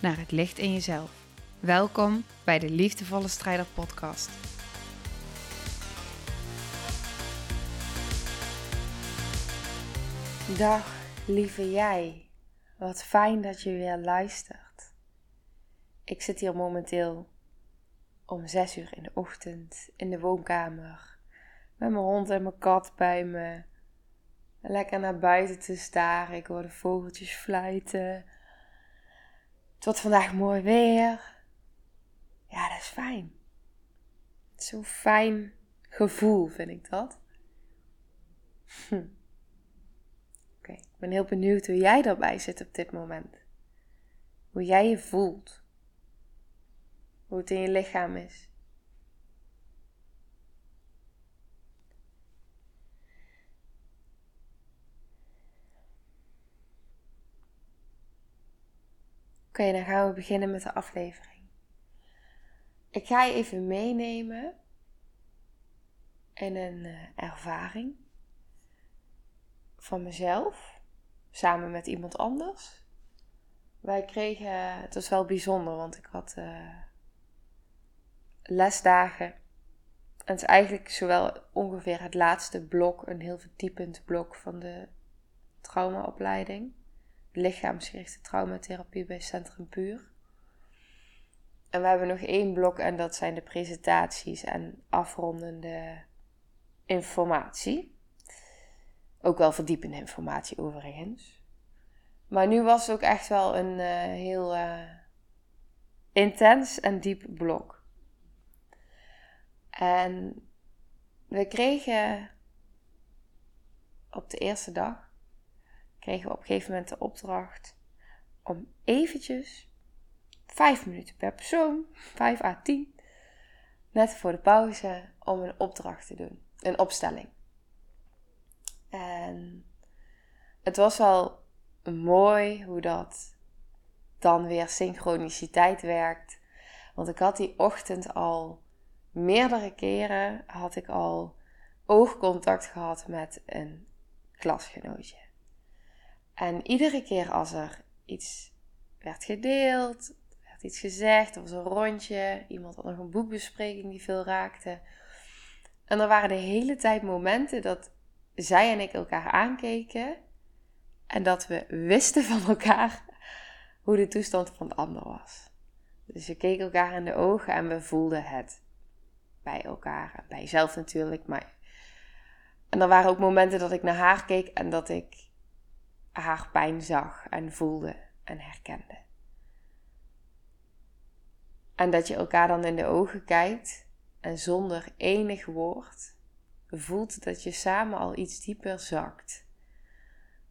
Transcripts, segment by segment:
naar het licht in jezelf. Welkom bij de Liefdevolle Strijder Podcast. Dag, lieve jij. Wat fijn dat je weer luistert. Ik zit hier momenteel om 6 uur in de ochtend in de woonkamer met mijn hond en mijn kat bij me. Lekker naar buiten te staren. Ik hoor de vogeltjes fluiten. Het wordt vandaag mooi weer. Ja, dat is fijn. Zo'n fijn gevoel vind ik dat. Hm. Oké, ik ben heel benieuwd hoe jij daarbij zit op dit moment. Hoe jij je voelt. Hoe het in je lichaam is. Oké, dan gaan we beginnen met de aflevering. Ik ga je even meenemen in een uh, ervaring van mezelf samen met iemand anders. Wij kregen, het was wel bijzonder, want ik had uh, lesdagen. En het is eigenlijk zowel ongeveer het laatste blok, een heel verdiepend blok van de traumaopleiding lichaamsgerichte traumatherapie bij Centrum Puur. En we hebben nog één blok en dat zijn de presentaties en afrondende informatie. Ook wel verdiepende informatie overigens. Maar nu was het ook echt wel een uh, heel uh, intens en diep blok. En we kregen op de eerste dag kregen we op een gegeven moment de opdracht om eventjes, vijf minuten per persoon, 5 à 10, net voor de pauze, om een opdracht te doen. Een opstelling. En het was wel mooi hoe dat dan weer synchroniciteit werkt. Want ik had die ochtend al meerdere keren had ik al oogcontact gehad met een klasgenootje. En iedere keer als er iets werd gedeeld, werd iets gezegd, er was een rondje, iemand had nog een boekbespreking die veel raakte. En er waren de hele tijd momenten dat zij en ik elkaar aankeken en dat we wisten van elkaar hoe de toestand van het ander was. Dus we keken elkaar in de ogen en we voelden het bij elkaar en bij jezelf natuurlijk. Maar... En er waren ook momenten dat ik naar haar keek en dat ik haar pijn zag en voelde en herkende. En dat je elkaar dan in de ogen kijkt en zonder enig woord voelt dat je samen al iets dieper zakt.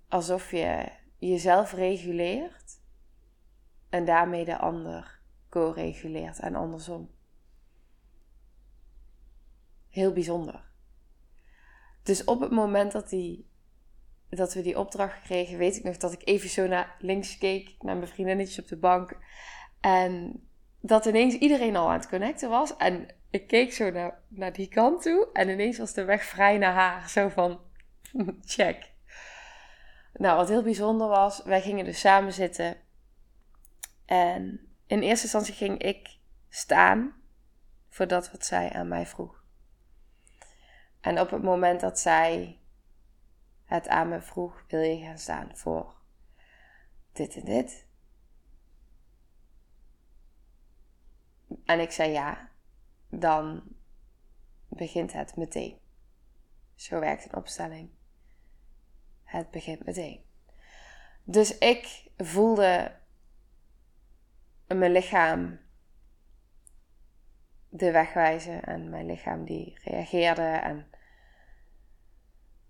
Alsof je jezelf reguleert en daarmee de ander co-reguleert en andersom. Heel bijzonder. Dus op het moment dat die dat we die opdracht kregen, weet ik nog dat ik even zo naar links keek, naar mijn vriendinnetjes op de bank. En dat ineens iedereen al aan het connecten was. En ik keek zo naar, naar die kant toe. En ineens was de weg vrij naar haar. Zo van, check. Nou, wat heel bijzonder was, wij gingen dus samen zitten. En in eerste instantie ging ik staan voor dat wat zij aan mij vroeg. En op het moment dat zij het aan me vroeg: wil je gaan staan voor dit en dit? En ik zei ja, dan begint het meteen. Zo werkt een opstelling. Het begint meteen. Dus ik voelde mijn lichaam de weg wijzen en mijn lichaam die reageerde en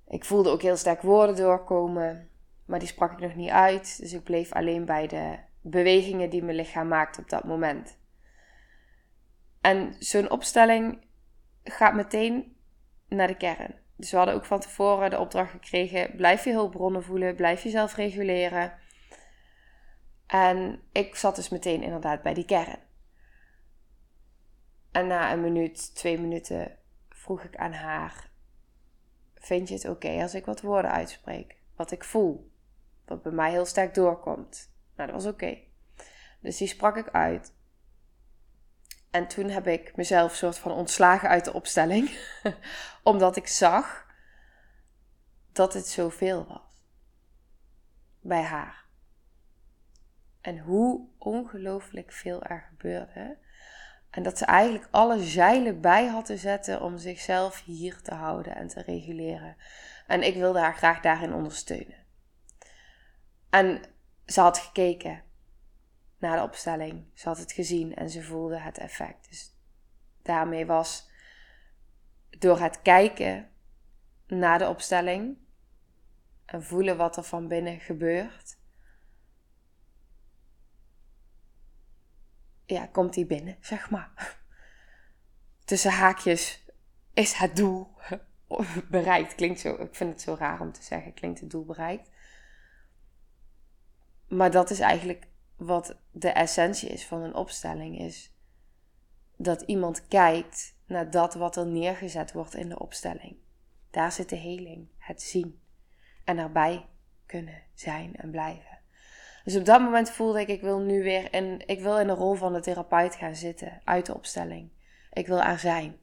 ik voelde ook heel sterk woorden doorkomen, maar die sprak ik nog niet uit. Dus ik bleef alleen bij de bewegingen die mijn lichaam maakt op dat moment. En zo'n opstelling gaat meteen naar de kern. Dus we hadden ook van tevoren de opdracht gekregen: blijf je hulpbronnen voelen, blijf jezelf reguleren. En ik zat dus meteen inderdaad bij die kern. En na een minuut, twee minuten vroeg ik aan haar: Vind je het oké als ik wat woorden uitspreek? Wat ik voel, wat bij mij heel sterk doorkomt. Nou, dat was oké. Dus die sprak ik uit. En toen heb ik mezelf soort van ontslagen uit de opstelling, omdat ik zag dat het zoveel was bij haar. En hoe ongelooflijk veel er gebeurde. En dat ze eigenlijk alle zeilen bij had te zetten om zichzelf hier te houden en te reguleren. En ik wilde haar graag daarin ondersteunen. En ze had gekeken naar de opstelling. Ze had het gezien en ze voelde het effect. Dus daarmee was door het kijken naar de opstelling en voelen wat er van binnen gebeurt. Ja, komt die binnen, zeg maar. Tussen haakjes is het doel bereikt. Klinkt zo, ik vind het zo raar om te zeggen, klinkt het doel bereikt. Maar dat is eigenlijk wat de essentie is van een opstelling is dat iemand kijkt naar dat wat er neergezet wordt in de opstelling. Daar zit de heling, het zien en erbij kunnen zijn en blijven. Dus op dat moment voelde ik, ik wil nu weer in, ik wil in de rol van de therapeut gaan zitten uit de opstelling. Ik wil er zijn.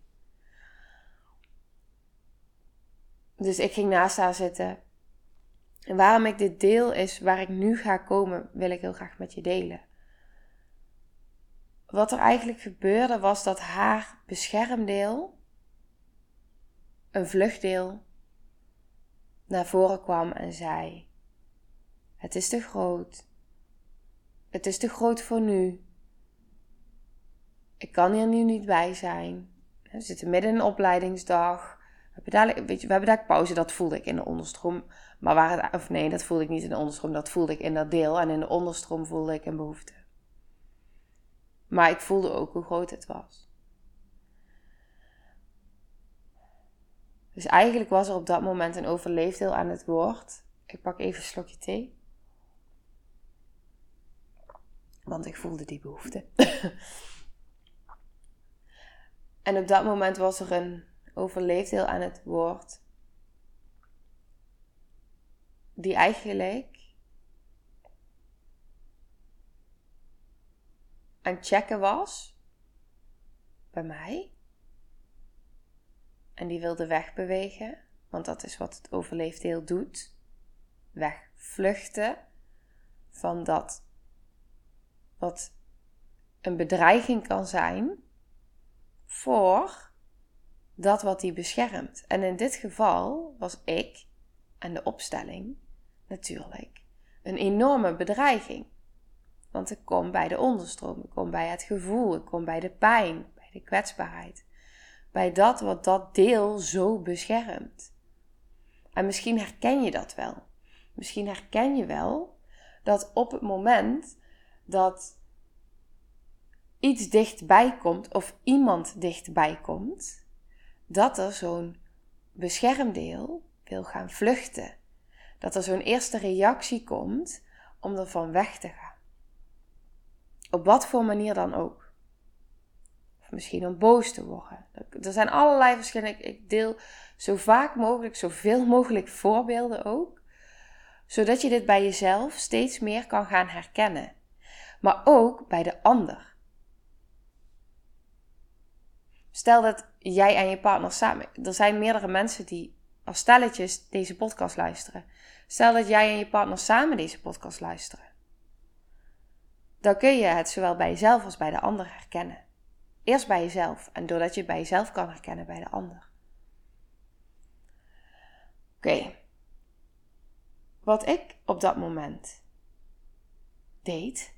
Dus ik ging naast haar zitten en waarom ik dit deel is, waar ik nu ga komen, wil ik heel graag met je delen. Wat er eigenlijk gebeurde was dat haar beschermdeel, een vluchtdeel, naar voren kwam en zei: Het is te groot. Het is te groot voor nu. Ik kan hier nu niet bij zijn. We zitten midden in een opleidingsdag. We hebben weet je, we hebben daar pauze, dat voelde ik in de onderstroom. Maar waar het, of nee, dat voelde ik niet in de onderstroom, dat voelde ik in dat deel. En in de onderstroom voelde ik een behoefte. Maar ik voelde ook hoe groot het was. Dus eigenlijk was er op dat moment een overleefdeel aan het woord. Ik pak even een slokje thee. Want ik voelde die behoefte. en op dat moment was er een overleefdeel aan het woord die eigenlijk aan het checken was bij mij. En die wilde wegbewegen, want dat is wat het overleefdeel doet. Wegvluchten van dat wat een bedreiging kan zijn voor dat wat die beschermt. En in dit geval was ik en de opstelling natuurlijk een enorme bedreiging. Want ik kom bij de onderstroom, ik kom bij het gevoel, ik kom bij de pijn, bij de kwetsbaarheid. Bij dat wat dat deel zo beschermt. En misschien herken je dat wel. Misschien herken je wel dat op het moment dat iets dichtbij komt of iemand dichtbij komt, dat er zo'n beschermdeel wil gaan vluchten. Dat er zo'n eerste reactie komt om ervan weg te gaan. Op wat voor manier dan ook. Of misschien om boos te worden. Er zijn allerlei verschillende. Ik deel zo vaak mogelijk, zoveel mogelijk voorbeelden ook. Zodat je dit bij jezelf steeds meer kan gaan herkennen. Maar ook bij de ander. Stel dat jij en je partner samen. Er zijn meerdere mensen die als stelletjes deze podcast luisteren. Stel dat jij en je partner samen deze podcast luisteren. Dan kun je het zowel bij jezelf als bij de ander herkennen. Eerst bij jezelf en doordat je het bij jezelf kan herkennen bij de ander. Oké. Wat ik op dat moment deed.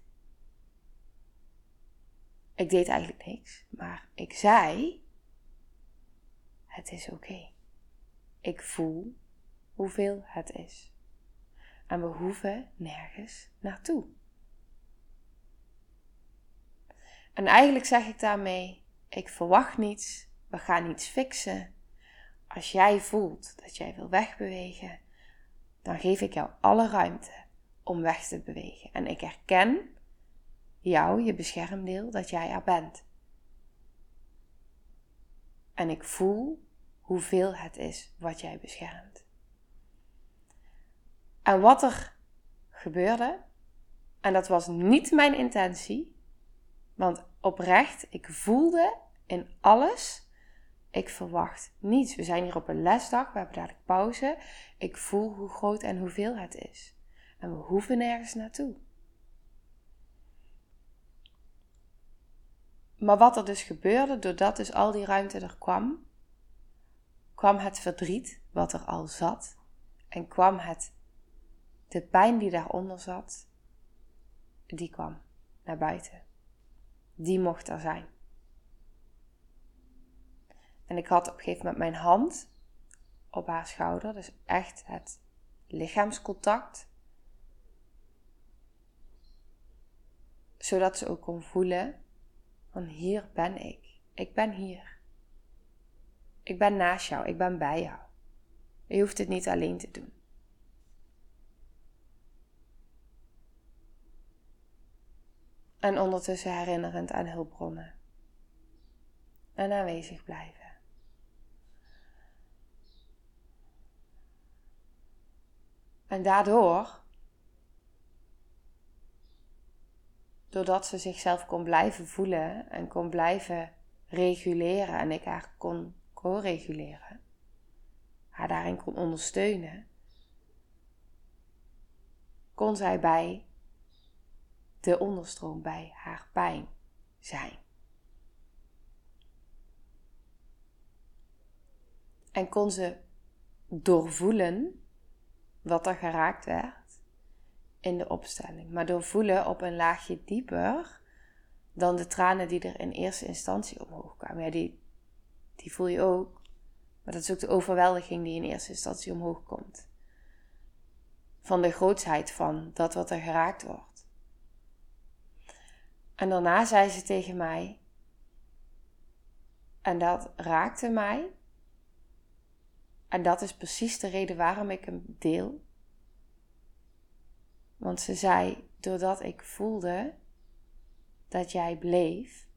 Ik deed eigenlijk niks, maar ik zei: Het is oké. Ik voel hoeveel het is. En we hoeven nergens naartoe. En eigenlijk zeg ik daarmee: ik verwacht niets, we gaan niets fixen. Als jij voelt dat jij wil wegbewegen, dan geef ik jou alle ruimte om weg te bewegen. En ik herken jou, je beschermdeel, dat jij er bent. En ik voel hoeveel het is wat jij beschermt. En wat er gebeurde, en dat was niet mijn intentie, want oprecht, ik voelde in alles, ik verwacht niets. We zijn hier op een lesdag, we hebben dadelijk pauze. Ik voel hoe groot en hoeveel het is. En we hoeven nergens naartoe. Maar wat er dus gebeurde, doordat dus al die ruimte er kwam, kwam het verdriet wat er al zat en kwam het, de pijn die daaronder zat, die kwam naar buiten. Die mocht er zijn. En ik had op een gegeven moment mijn hand op haar schouder, dus echt het lichaamscontact. Zodat ze ook kon voelen van hier ben ik. Ik ben hier. Ik ben naast jou, ik ben bij jou. Je hoeft het niet alleen te doen. En ondertussen herinnerend aan hulpbronnen. En aanwezig blijven. En daardoor, doordat ze zichzelf kon blijven voelen en kon blijven reguleren en ik haar kon co-reguleren, haar daarin kon ondersteunen, kon zij bij de onderstroom, bij haar pijn zijn. En kon ze doorvoelen wat er geraakt werd in de opstelling. Maar doorvoelen op een laagje dieper dan de tranen die er in eerste instantie omhoog kwamen. Ja, die, die voel je ook. Maar dat is ook de overweldiging die in eerste instantie omhoog komt. Van de grootsheid van dat wat er geraakt wordt. En daarna zei ze tegen mij, en dat raakte mij. En dat is precies de reden waarom ik hem deel. Want ze zei, doordat ik voelde dat jij bleef,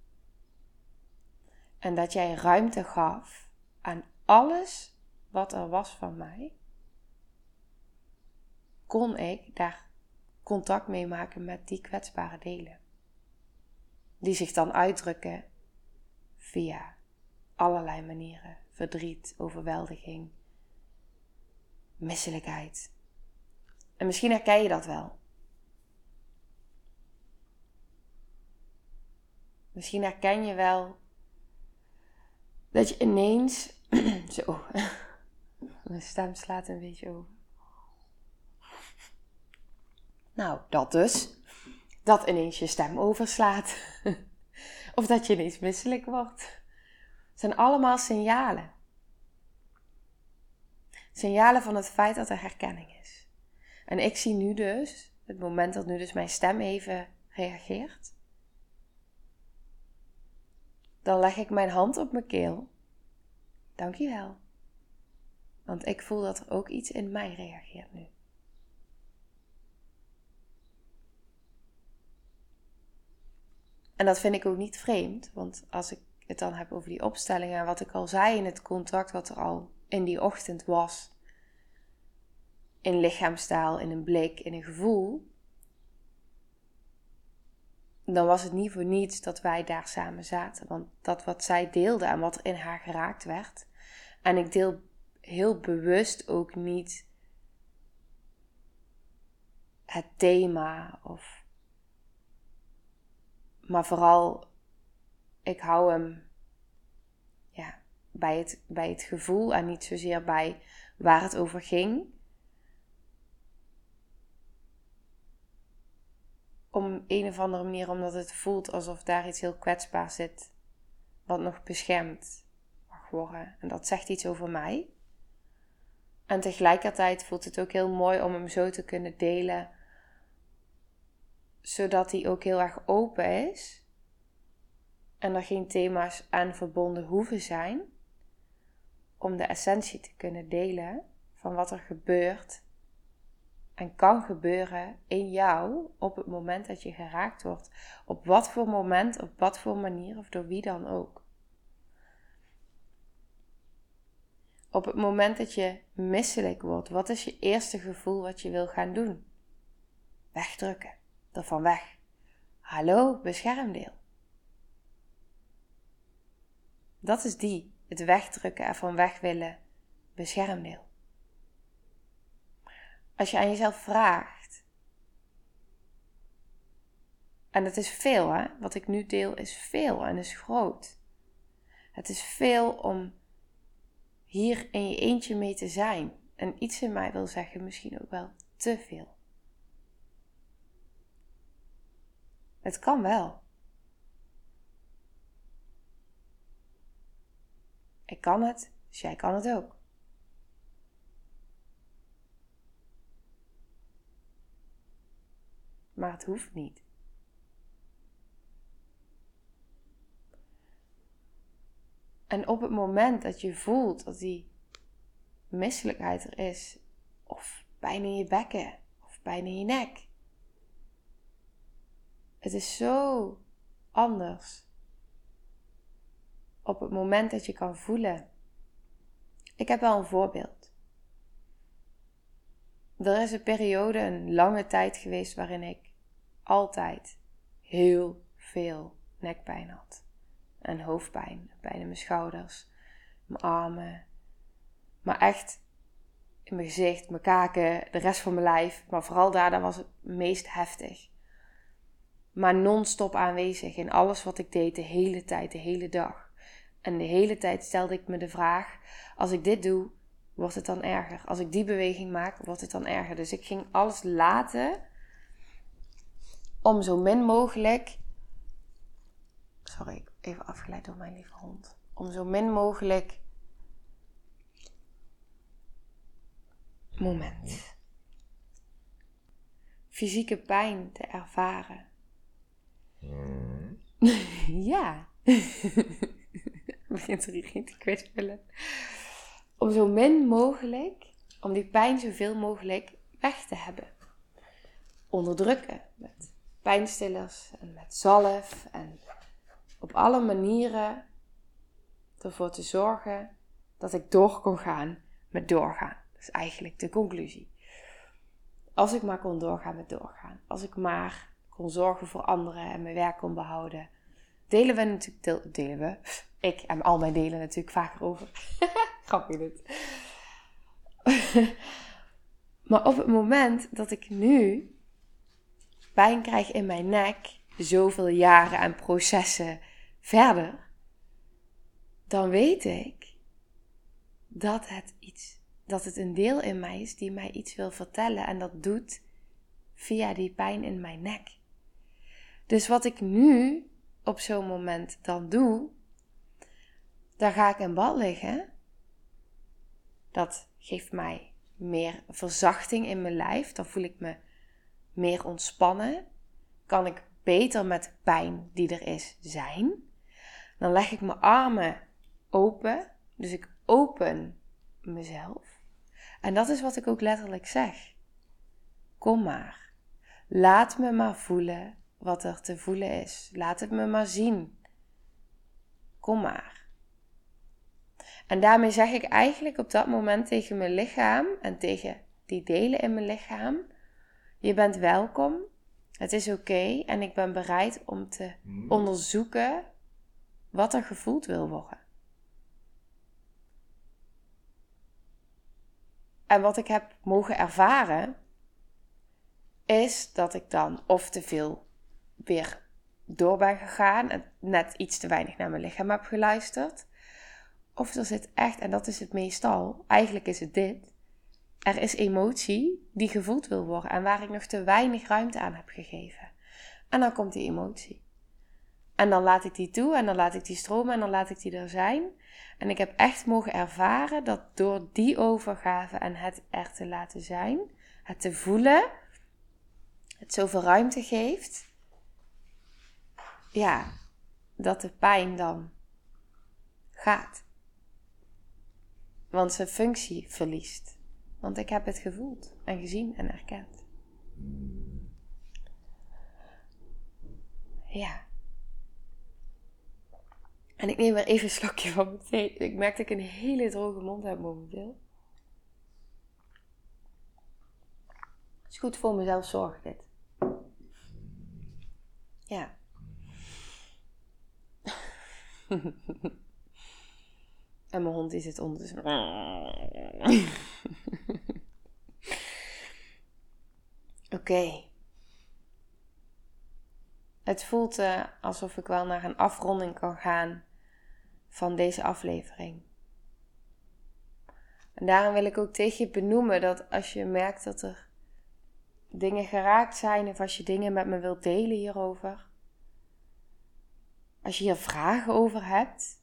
en dat jij ruimte gaf aan alles wat er was van mij, kon ik daar contact mee maken met die kwetsbare delen. Die zich dan uitdrukken via allerlei manieren: verdriet, overweldiging, misselijkheid. En misschien herken je dat wel. Misschien herken je wel dat je ineens. zo. Mijn stem slaat een beetje over. Nou, dat dus. Dat ineens je stem overslaat. of dat je ineens misselijk wordt. Het zijn allemaal signalen. Signalen van het feit dat er herkenning. En ik zie nu dus, het moment dat nu dus mijn stem even reageert, dan leg ik mijn hand op mijn keel. Dankjewel. Want ik voel dat er ook iets in mij reageert nu. En dat vind ik ook niet vreemd, want als ik het dan heb over die opstellingen en wat ik al zei in het contract wat er al in die ochtend was, in lichaamstaal, in een blik, in een gevoel, dan was het niet voor niets dat wij daar samen zaten. Want dat wat zij deelde en wat in haar geraakt werd. En ik deel heel bewust ook niet het thema of. Maar vooral, ik hou hem ja, bij, het, bij het gevoel en niet zozeer bij waar het over ging. Om een of andere manier, omdat het voelt alsof daar iets heel kwetsbaars zit, wat nog beschermd mag worden. En dat zegt iets over mij. En tegelijkertijd voelt het ook heel mooi om hem zo te kunnen delen, zodat hij ook heel erg open is en er geen thema's aan verbonden hoeven zijn om de essentie te kunnen delen van wat er gebeurt en kan gebeuren in jou op het moment dat je geraakt wordt. Op wat voor moment, op wat voor manier of door wie dan ook. Op het moment dat je misselijk wordt, wat is je eerste gevoel wat je wil gaan doen? Wegdrukken, ervan weg. Hallo, beschermdeel. Dat is die, het wegdrukken, ervan weg willen, beschermdeel. Als je aan jezelf vraagt, en het is veel, hè? Wat ik nu deel is veel en is groot. Het is veel om hier in je eentje mee te zijn. En iets in mij wil zeggen misschien ook wel te veel. Het kan wel. Ik kan het, dus jij kan het ook. Maar het hoeft niet. En op het moment dat je voelt dat die misselijkheid er is, of pijn in je bekken, of pijn in je nek, het is zo anders. Op het moment dat je kan voelen. Ik heb wel een voorbeeld. Er is een periode, een lange tijd geweest waarin ik altijd heel veel nekpijn had. En hoofdpijn, pijn in mijn schouders, mijn armen. Maar echt in mijn gezicht, mijn kaken, de rest van mijn lijf. Maar vooral daar, daar was het meest heftig maar non-stop aanwezig in alles wat ik deed de hele tijd, de hele dag. En de hele tijd stelde ik me de vraag: als ik dit doe, wordt het dan erger? Als ik die beweging maak, wordt het dan erger? Dus ik ging alles laten om zo min mogelijk. Sorry, even afgeleid door mijn lieve hond. Om zo min mogelijk. Moment. Fysieke pijn te ervaren. Mm. ja. Begint er hier te kwispelen. Om zo min mogelijk, om die pijn zoveel mogelijk weg te hebben. Onderdrukken met pijnstillers en met zalf en op alle manieren ervoor te zorgen dat ik door kon gaan met doorgaan. Dat is eigenlijk de conclusie. Als ik maar kon doorgaan met doorgaan. Als ik maar kon zorgen voor anderen en mijn werk kon behouden. Delen we natuurlijk, delen we, ik en al mijn delen natuurlijk vaker over. Dit. maar op het moment dat ik nu pijn krijg in mijn nek, zoveel jaren en processen verder, dan weet ik dat het iets, dat het een deel in mij is die mij iets wil vertellen en dat doet via die pijn in mijn nek. Dus wat ik nu op zo'n moment dan doe, daar ga ik in bad liggen. Dat geeft mij meer verzachting in mijn lijf. Dan voel ik me meer ontspannen. Kan ik beter met de pijn die er is zijn. Dan leg ik mijn armen open. Dus ik open mezelf. En dat is wat ik ook letterlijk zeg. Kom maar. Laat me maar voelen wat er te voelen is. Laat het me maar zien. Kom maar. En daarmee zeg ik eigenlijk op dat moment tegen mijn lichaam en tegen die delen in mijn lichaam: Je bent welkom. Het is oké en ik ben bereid om te hmm. onderzoeken wat er gevoeld wil worden. En wat ik heb mogen ervaren, is dat ik dan of te veel weer door ben gegaan en net iets te weinig naar mijn lichaam heb geluisterd. Of er zit echt, en dat is het meestal, eigenlijk is het dit. Er is emotie die gevoeld wil worden en waar ik nog te weinig ruimte aan heb gegeven. En dan komt die emotie. En dan laat ik die toe en dan laat ik die stromen en dan laat ik die er zijn. En ik heb echt mogen ervaren dat door die overgave en het er te laten zijn, het te voelen, het zoveel ruimte geeft, ja, dat de pijn dan gaat. Want zijn functie verliest. Want ik heb het gevoeld en gezien en erkend. Ja. En ik neem weer even een slokje van mijn thee. Ik merk dat ik een hele droge mond heb momenteel. Het is goed voor mezelf zorg dit. Ja. en mijn hond is het ondertussen. Oké. Het voelt uh, alsof ik wel naar een afronding kan gaan van deze aflevering. En daarom wil ik ook tegen je benoemen dat als je merkt dat er dingen geraakt zijn of als je dingen met me wilt delen hierover, als je hier vragen over hebt,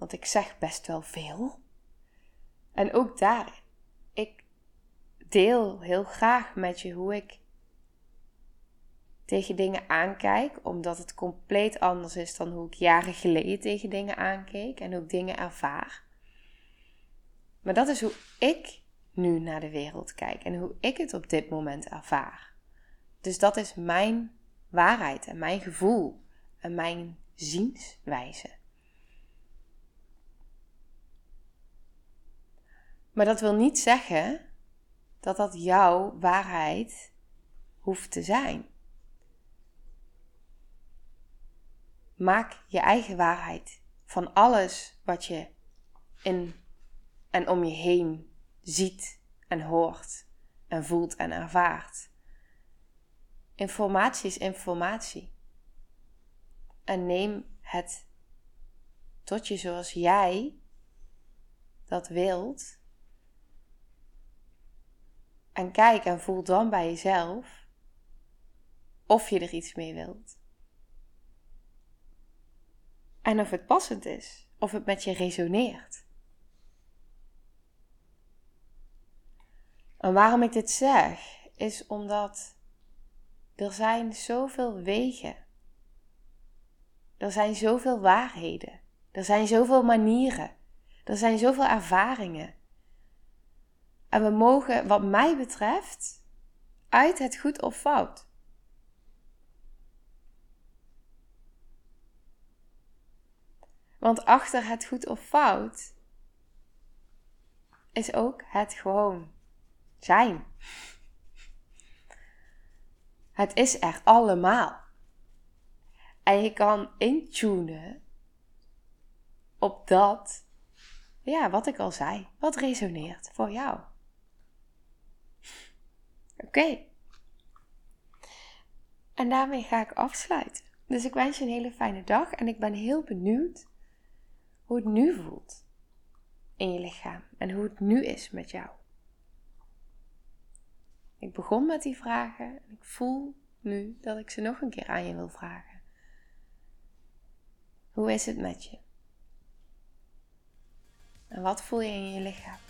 want ik zeg best wel veel. En ook daar, ik deel heel graag met je hoe ik tegen dingen aankijk, omdat het compleet anders is dan hoe ik jaren geleden tegen dingen aankeek en hoe ik dingen ervaar. Maar dat is hoe ik nu naar de wereld kijk en hoe ik het op dit moment ervaar. Dus dat is mijn waarheid en mijn gevoel en mijn zienswijze. Maar dat wil niet zeggen dat dat jouw waarheid hoeft te zijn. Maak je eigen waarheid van alles wat je in en om je heen ziet en hoort en voelt en ervaart. Informatie is informatie. En neem het tot je zoals jij dat wilt. En kijk en voel dan bij jezelf of je er iets mee wilt. En of het passend is, of het met je resoneert. En waarom ik dit zeg, is omdat er zijn zoveel wegen. Er zijn zoveel waarheden. Er zijn zoveel manieren. Er zijn zoveel ervaringen. En we mogen, wat mij betreft, uit het goed of fout. Want achter het goed of fout is ook het gewoon zijn. Het is er allemaal. En je kan intunen op dat, ja, wat ik al zei, wat resoneert voor jou. Oké. En daarmee ga ik afsluiten. Dus ik wens je een hele fijne dag en ik ben heel benieuwd hoe het nu voelt in je lichaam en hoe het nu is met jou. Ik begon met die vragen en ik voel nu dat ik ze nog een keer aan je wil vragen. Hoe is het met je? En wat voel je in je lichaam?